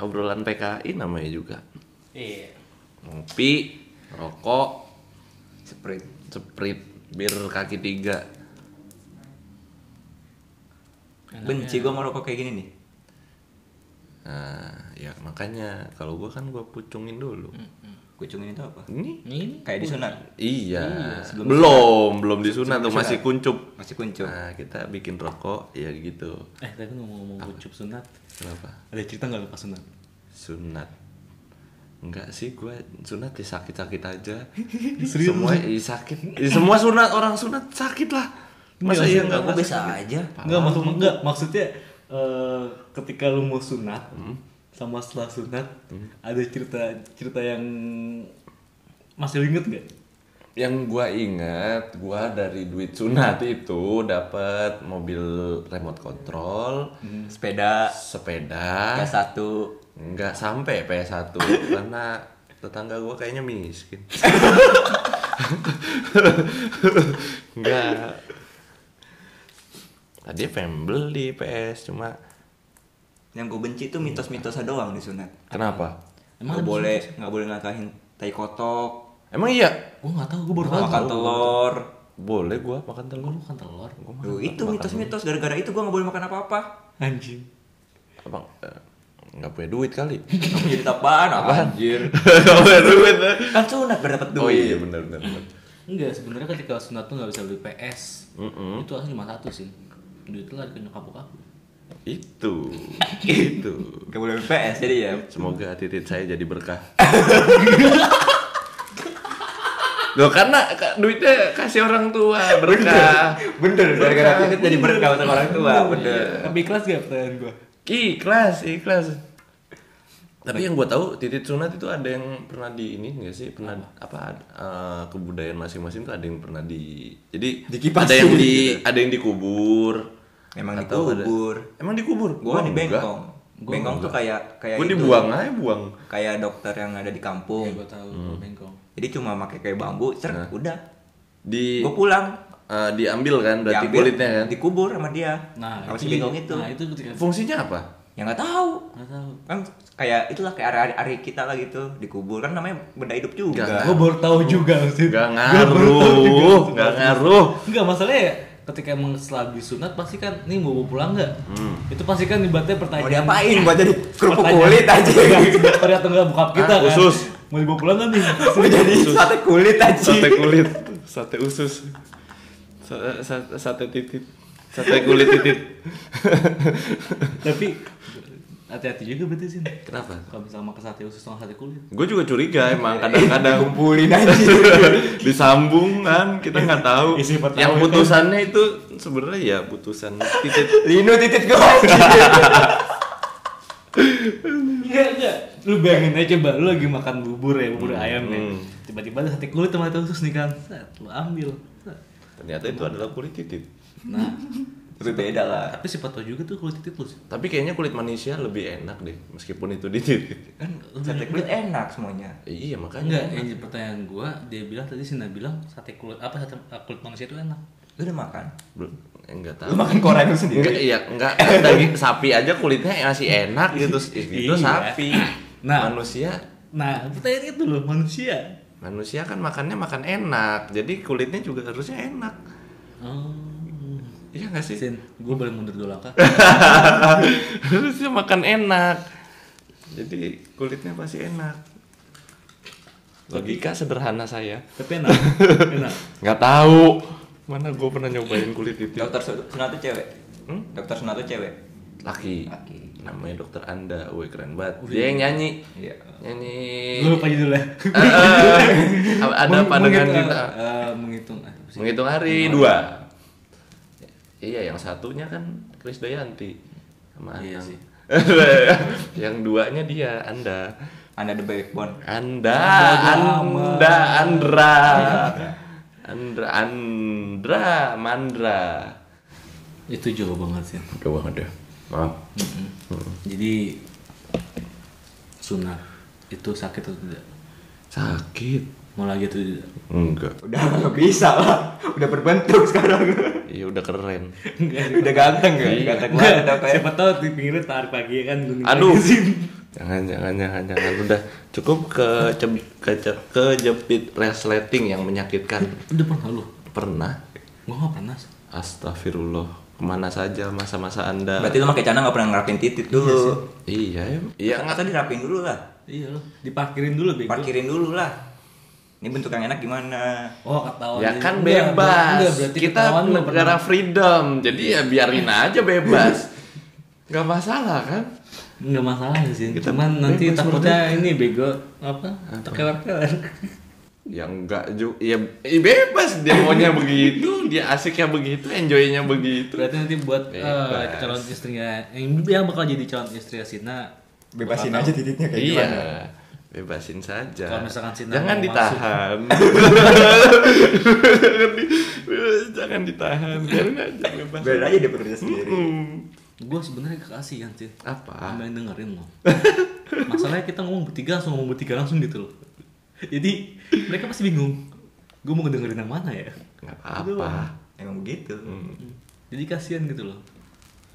obrolan PKI namanya juga. Iya. Ngopi, rokok, Sprint. sprint, bir kaki tiga. Benci gua ngerokok kayak gini nih. Nah, ya makanya kalau gua kan gua pucungin dulu. Kucungin itu apa? Ini Ini Kayak disunat. iya, sebelum belum belum disunat tuh masih kuncup. Masih kuncup. Nah, kita bikin rokok ya gitu. eh tapi ngomong-ngomong kucup sunat, Kenapa? ada cerita nggak lepas sunat? Sunat. Enggak sih, gua sunat ya sakit-sakit aja. Serius semua ya sakit. Ya, semua sunat orang sunat sakit lah. Masa iya enggak Gua biasa aja. Enggak maksud enggak maksudnya eh, ketika lu mau sunat sama setelah sunat ada cerita cerita yang masih lu inget nggak? Yang gua ingat, gua dari duit sunat itu dapat mobil remote control, Sepeda. sepeda, Kayak satu. nggak sampai PS1 karena tetangga gua kayaknya miskin. Enggak. Tadi pengen beli PS cuma Yang gue benci tuh mitos-mitosnya doang di sunat. kenapa? Emang nggak boleh nggak boleh ngatahin tai kotok, Emang iya? Gua nggak tahu, gua baru tahu. makan telur. Boleh gua makan Gua telur. makan telur. Duh, itu mitos-mitos gara-gara itu gua nggak boleh makan apa-apa. Anjing. Abang eh, nggak punya duit kali. Kamu jadi apaan? Anjir. Nggak punya duit. Kan sunat berdapat duit. Oh iya benar benar. benar. Enggak, sebenarnya ketika sunat tuh nggak bisa beli PS. Mm-mm. Itu asli cuma satu sih. Duit itu lari ke nyokap bokap. Itu. itu. Gak boleh PS jadi ya. Semoga titit saya jadi berkah. Loh karena ka- duitnya kasih orang tua berkah. Bener, gara-gara itu jadi berkah untuk orang tua, bener. Tapi ikhlas gak pertanyaan gua? Ikhlas, ikhlas. Tapi yang gue tahu titit sunat itu ada yang pernah di ini nggak sih pernah apa eh, kebudayaan masing-masing tuh ada yang pernah di jadi Dikipasin ada yang di gitu. ada yang dikubur Emang Atau ada- dikubur. emang dikubur Gua di enggak. bengkong. Bengkong tuh kayak kayak gue itu. dibuang aja buang Kayak dokter yang ada di kampung. Iya, gua tahu, gua bengkong. Jadi cuma pakai kayak bambu, cer, Nah. udah. di Gua pulang. eh, diambil kan berarti diambil, kulitnya kan Dikubur sama dia. Nah, sama si bengkong itu. Nah, itu ketika fungsinya apa Ya nggak tahu. nggak tahu. Kan kayak itulah kayak ari-ari kita lah gitu, dikubur kan namanya benda hidup juga. Nggak. Gua baru tahu juga sih. Gak Gua baru tahu juga. ngaruh nggak ngaruh Enggak masalahnya ya ketika emang setelah disunat pasti kan nih mau bawa pulang nggak? Hmm. Itu pasti kan ibaratnya pertanyaan. Mau diapain? Buat jadi kerupuk kulit aja. Enggak, dokter atau enggak bokap kita Ah, kan. usus. Mau dibawa pulang kan nih? Mau jadi sate kulit aja. sate kulit sate usus sate, sate, sate titit sate kulit titit Tapi hati-hati juga berarti sih. kenapa Kalau misalnya makan sate usus sama sate kulit. gue juga curiga emang kadang-kadang Kumpulin aja. disambung kan kita nggak tahu yang putusannya itu sebenarnya ya putusan titit Lino titit gua aja. Iya enggak. Lu bayangin aja coba lu lagi makan bubur ya, bubur ayam ya. hmm. Tiba-tiba ada sate kulit sama sate usus nih kan. Set, lu ambil. Set. ternyata itu adalah kulit titit Nah, Tapi beda lah. tapi siapa tahu juga tuh kulit titit lu sih. tapi kayaknya kulit manusia lebih enak deh meskipun itu di titit Kan sate kulit enak semuanya. iya makanya Enggak, yang jadi pertanyaan gua, dia bilang tadi Sina bilang sate kulit apa sate kulit manusia itu enak. Lu udah makan? belum enggak tahu Lu makan koreng lu sendiri? Enggak, iya, enggak daging sapi aja kulitnya masih enak gitu. Itu Iya. sapi. Nah. manusia Nah, pertanyaan itu loh manusia. manusia kan makannya makan enak. Jadi kulitnya juga harusnya enak. Oh. Iya nggak sih? Sin, gue boleh mundur dulu langkah. harusnya makan enak. Jadi kulitnya pasti enak. Logika sederhana saya. Tapi enak, enak. Nggak tahu. Mana gue pernah nyobain kulit itu. Dokter Su- Sunat tuh cewek. Hmm? Dokter Sunat tuh cewek. Laki. Laki. Namanya dokter Anda. Wih keren banget. Dia yang nyanyi. Iya. Nyanyi. Gue lupa judulnya. Eh, eh, ada dengan menghitung- kita? eh, menghitung? Menghitung hari dua. Iya, yang satunya kan Krisdayanti sama Iya Anang. sih. yang duanya dia, Anda. Anda the backbone. Anda, Bodoh Anda, Andra. Andra, Andra, Mandra. Itu jauh banget sih. Udah banget deh. Maaf. Jadi sunat itu sakit atau tidak? Sakit. Mau lagi tidak? Enggak. Udah nggak bisa lah. Udah berbentuk sekarang. Iya udah keren. Udah ganteng? Iya. Ganteng Enggak, banget. Ya. siapa tahu di pinggirnya tarik lagi kan Aduh. Jangan, jangan, jangan, jangan. Udah cukup ke ce- ke ce- kejepit resleting yang menyakitkan. Udah pernah lu? Pernah. Gua nggak pernah. Astagfirullah. Ke mana saja masa-masa anda? Berarti lu pakai cana nggak pernah ngerapin titik dulu. Iya, em. iya Nggak nggak tadi dirapin dulu lah. Iya lo, diparkirin dulu bego. Parkirin dulu lah. Ini bentuk yang enak gimana? Oh ketahuan. Ya kan Enggak, bebas. enggak, berarti Kita negara freedom. Jadi ya biarin aja bebas. Gak masalah kan? Enggak masalah sih. Kita Cuman nanti takutnya ini bego apa? Terkelar-kelar. Ya enggak juga. Ya eh, bebas dia maunya begitu, dia asiknya begitu, enjoynya begitu. Berarti nanti buat Bebas. calon istrinya yang, yang bakal jadi calon istri Sina Bebasin aja titiknya kayak Iya. gimana. Bebasin saja. Kalau misalkan Sina Jangan ditahan. jangan, di, jangan ditahan. Biarin aja bebas. Biar aja dia bekerja sendiri. Hmm. Gue sebenarnya kasihan sih. Apa? Sama yang dengerin loh. Masalahnya kita ngomong bertiga langsung ngomong bertiga langsung gitu loh. Jadi mereka pasti bingung. Gue mau ngedengerin yang mana ya? Nggak apa-apa. Emang begitu. Jadi kasihan gitu loh.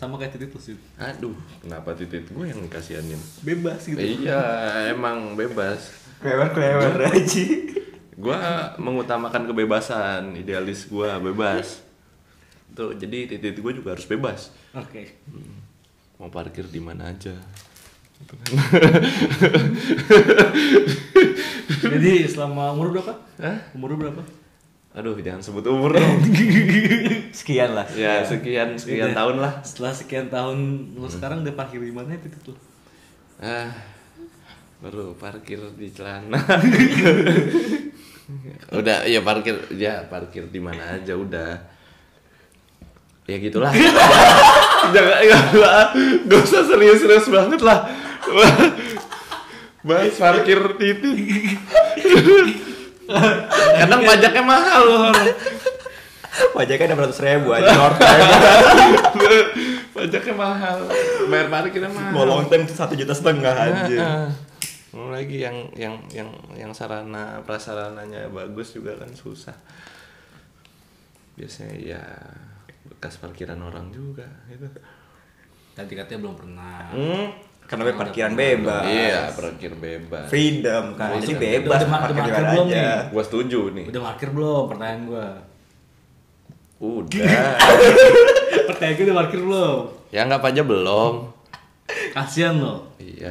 Sama kayak titik tuh sih. Aduh, kenapa titit gue yang kasihanin? Bebas gitu. Iya, emang bebas. Klewer-klewer aja. Gua mengutamakan kebebasan, idealis gua bebas. Tuh, jadi titik gue juga harus bebas. Oke. Mau parkir di mana aja. Jadi selama umur berapa? Hah? Umur berapa? Aduh, jangan sebut umur dong. Sekian lah. ya, sekian sekian tahun lah. Setelah sekian tahun lu sekarang udah parkir di mana titik tuh? Ah, baru parkir di celana. udah, ya parkir, ya parkir di mana aja udah. Ya gitulah. Jangan enggak usah serius-serius banget lah. Bahas parkir titik. Kadang pajaknya mahal loh. Pajaknya ada ratus ribu aja. Pajaknya mahal. Bayar parkirnya mahal. Mau long time satu juta setengah aja. Heeh. Mau lagi yang yang yang yang sarana prasarananya bagus juga kan susah. Biasanya ya bekas parkiran orang juga gitu. Tadi katanya belum pernah. Hmm. Karena gue parkiran bebas. Iya, parkir bebas. Freedom kan. Udah- Jadi udah- bebas udah udah parkir mana belum aja. nih? Gua setuju nih. Udah parkir belum? Pertanyaan gua. Udah. Pertanyaan gua udah parkir belum? ya anggap aja belum. Kasian lo. Iya.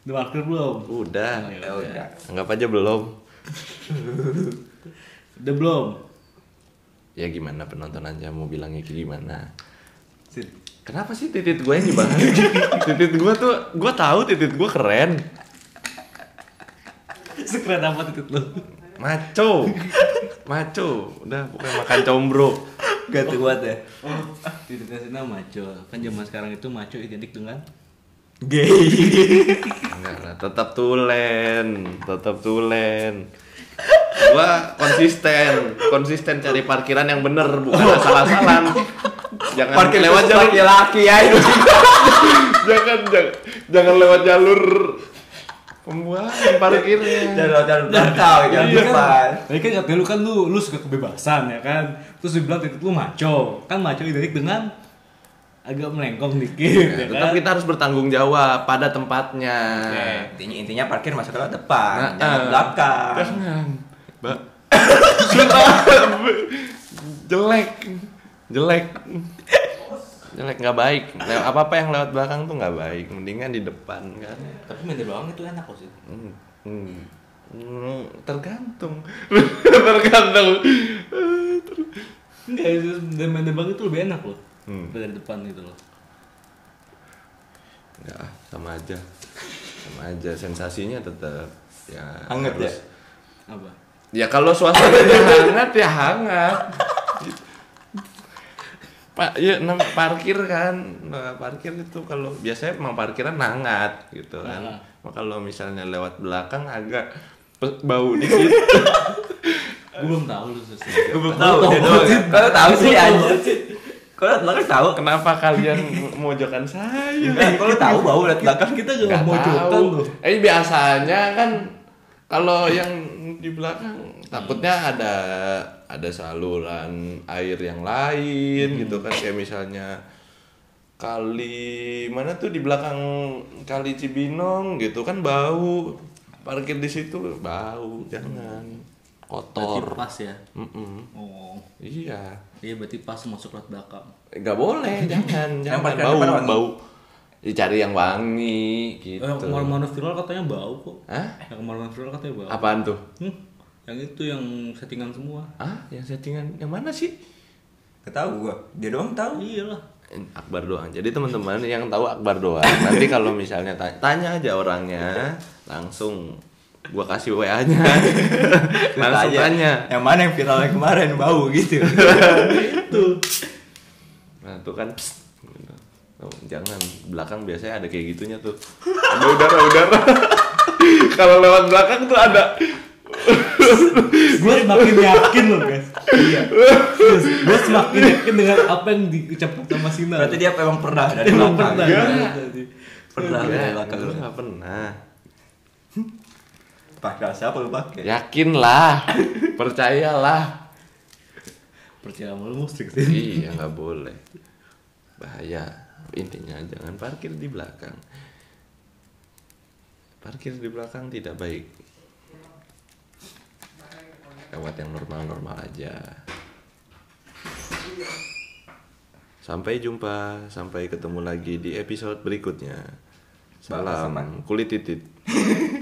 Udah parkir belum? Udah. Ya udah. Anggap aja belum. Udah belum? Ya gimana penontonannya mau bilangnya kayak gimana? Sip. Kenapa sih titit gue yang dibahas? titit gue tuh, gue tahu titit gue keren. Sekeren apa titik lo? Maco. Maco. Udah pokoknya makan combro. Gak kuat ya. Titiknya Sina maco. Kan zaman sekarang itu maco identik dengan Gay. Enggak lah, tetap tulen, tetap tulen. Gua konsisten, konsisten cari parkiran yang bener, bukan asal-asalan. Jangan Parkir lewat jalur, laki-laki ya itu. jangan, jangan, jangan lewat jalur pembuangan parkirnya. Jangan jangan belakang, jangan Iya kan? depan. Tadi kan katanya lu kan lu lu suka kebebasan ya kan. Terus dibilang titik lu maco. Kan maco identik dengan agak melengkong dikit Ya, ya, tetap kan. kita harus bertanggung jawab pada tempatnya. Intinya intinya parkir masuk lewat depan, Nah, jangan ah. belakang. Jangan. Mbak. jelek. Jelek. Jelek nggak baik. Lew- apa-apa yang lewat belakang tuh nggak baik. Mendingan di depan kan. Tapi main di belakang itu enak kok sih. Hmm. Hmm. Hmm, tergantung. tergantung. Enggak, itu dari main di belakang itu lebih enak loh. Hmm. Dari depan gitu loh. Enggak, ah, sama aja. Sama aja sensasinya tetap ya Hangat ya? Apa? Ya kalau suasananya hangat ya hangat. Pak, ya nam- parkir kan, nah, parkir itu kalau biasanya emang parkiran hangat gitu kan. Nah. Maka kalau misalnya lewat belakang agak bau dikit. Belum tahu lu sih. Belum tahu doang. Kau tahu sih anjir. Belakang tahu? Kenapa kalian mojokan saya? Lu tahu bau liat belakang. Kita juga mau jokan tahu. tuh. Eh biasanya kan kalau yang di belakang takutnya ada ada saluran air yang lain gitu kan kayak misalnya kali mana tuh di belakang kali Cibinong gitu kan bau parkir di situ bau jangan Berarti kotor pas ya. Mm-mm. Oh. iya Iya berarti pas masuk lewat belakang. nggak boleh jangan jangan parkir bau bau dicari yang wangi gitu yang kemarin-kemarin viral katanya bau kok. Hah? Yang kemarin viral katanya bau. apaan tuh Hmm, yang itu yang settingan semua. ah yang settingan yang mana sih Gak tahu gua. Dia doang tahu. Iyalah. Akbar doang. Jadi teman-teman yang tahu Akbar doang. Nanti kalau misalnya tanya, tanya aja orangnya, langsung gua kasih WA-nya. langsung tanya. Yang mana yang viral kemarin bau gitu. itu. Nah, tuh kan gitu. Oh, jangan belakang biasanya ada kayak gitunya tuh. Ada udara-udara. kalau lewat belakang tuh ada gue semakin yakin loh guys. Iya. gue semakin yakin dengan apa yang diucapkan sama Sina. Berarti dia emang pernah dari Emang belakang. pernah. Tadi. Pernah dari Enggak, belakang. lu nggak pernah. Pakai siapa lu pakai? Yakin lah, percayalah. Percaya sama lu musrik sih. iya nggak boleh bahaya intinya jangan parkir di belakang. Parkir di belakang tidak baik. Lewat yang normal-normal aja. Sampai jumpa sampai ketemu lagi di episode berikutnya. Salam kulit titit